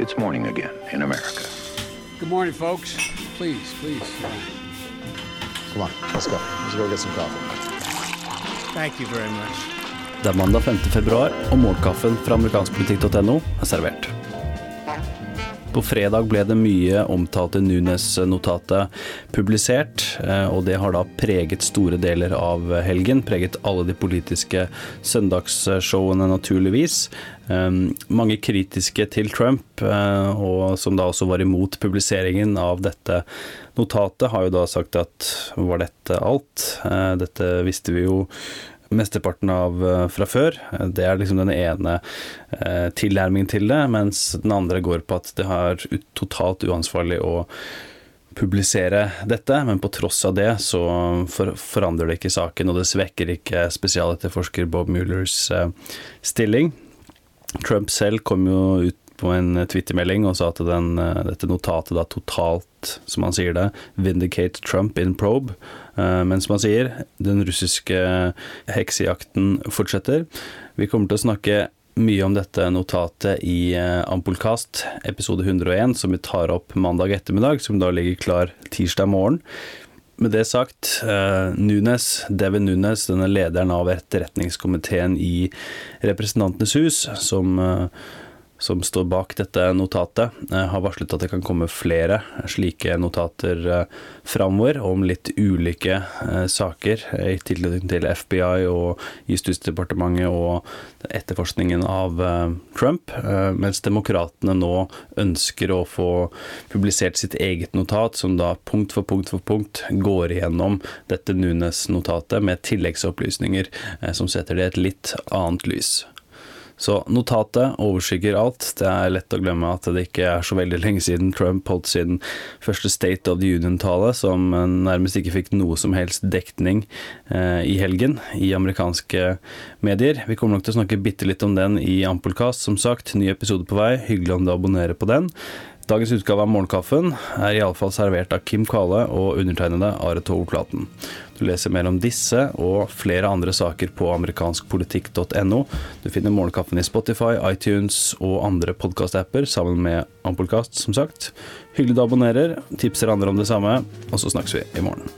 It's morning again in America. Good morning, folks. Please, please. Come on, let's go. Let's go get some coffee. Thank you very much. Det er mandag 5. februar, og morgenkaffen fra amerikanskpolitikk.no er servert. På fredag ble det mye omtalte Nunes-notatet publisert, eh, og det har da preget store deler av helgen. Preget alle de politiske søndagsshowene, naturligvis. Eh, mange kritiske til Trump, eh, og som da også var imot publiseringen av dette notatet, har jo da sagt at var dette alt? Dette visste vi jo mesteparten av uh, fra før. Det er liksom den ene uh, tilnærmingen til det, mens den andre går på at det er totalt uansvarlig å publisere dette, men på tross av det så forandrer det ikke saken, og det svekker ikke spesialetterforsker Bob Muellers uh, stilling. Trump selv kom jo ut på en twittermelding og sa at den, dette notatet da totalt, som han sier det, vindicate Trump in probe. Eh, men som han sier, den russiske heksejakten fortsetter. Vi kommer til å snakke mye om dette notatet i eh, Ampolkast episode 101, som vi tar opp mandag ettermiddag, som da ligger klar tirsdag morgen. Med det sagt, Nunes, Devin Nunes, denne lederen av etterretningskomiteen i Representantenes hus, som som står bak dette notatet, eh, har varslet at det kan komme flere slike notater eh, framover om litt ulike eh, saker i tilknytning til FBI og Justisdepartementet og etterforskningen av Trump, mens demokratene nå ønsker å få publisert sitt eget notat, som da punkt for punkt for punkt går igjennom dette Nunes-notatet med tilleggsopplysninger som setter det i et litt annet lys. Så notatet overskygger alt. Det er lett å glemme at det ikke er så veldig lenge siden Trump holdt sin første State of the Union-tale, som nærmest ikke fikk noe som helst dekning eh, i helgen i amerikanske medier. Vi kommer nok til å snakke bitte litt om den i Ampelkast, som sagt. Ny episode på vei. Hyggelig om du abonnerer på den. Dagens utgave av Morgenkaffen er iallfall servert av Kim Kvale og undertegnede Are Tove Platen. Du leser mer om disse og flere andre saker på amerikanskpolitikk.no. Du finner Morgenkaffen i Spotify, iTunes og andre podkastapper sammen med Ampolkast, som sagt. Hyggelig du abonnerer, tipser andre om det samme, og så snakkes vi i morgen.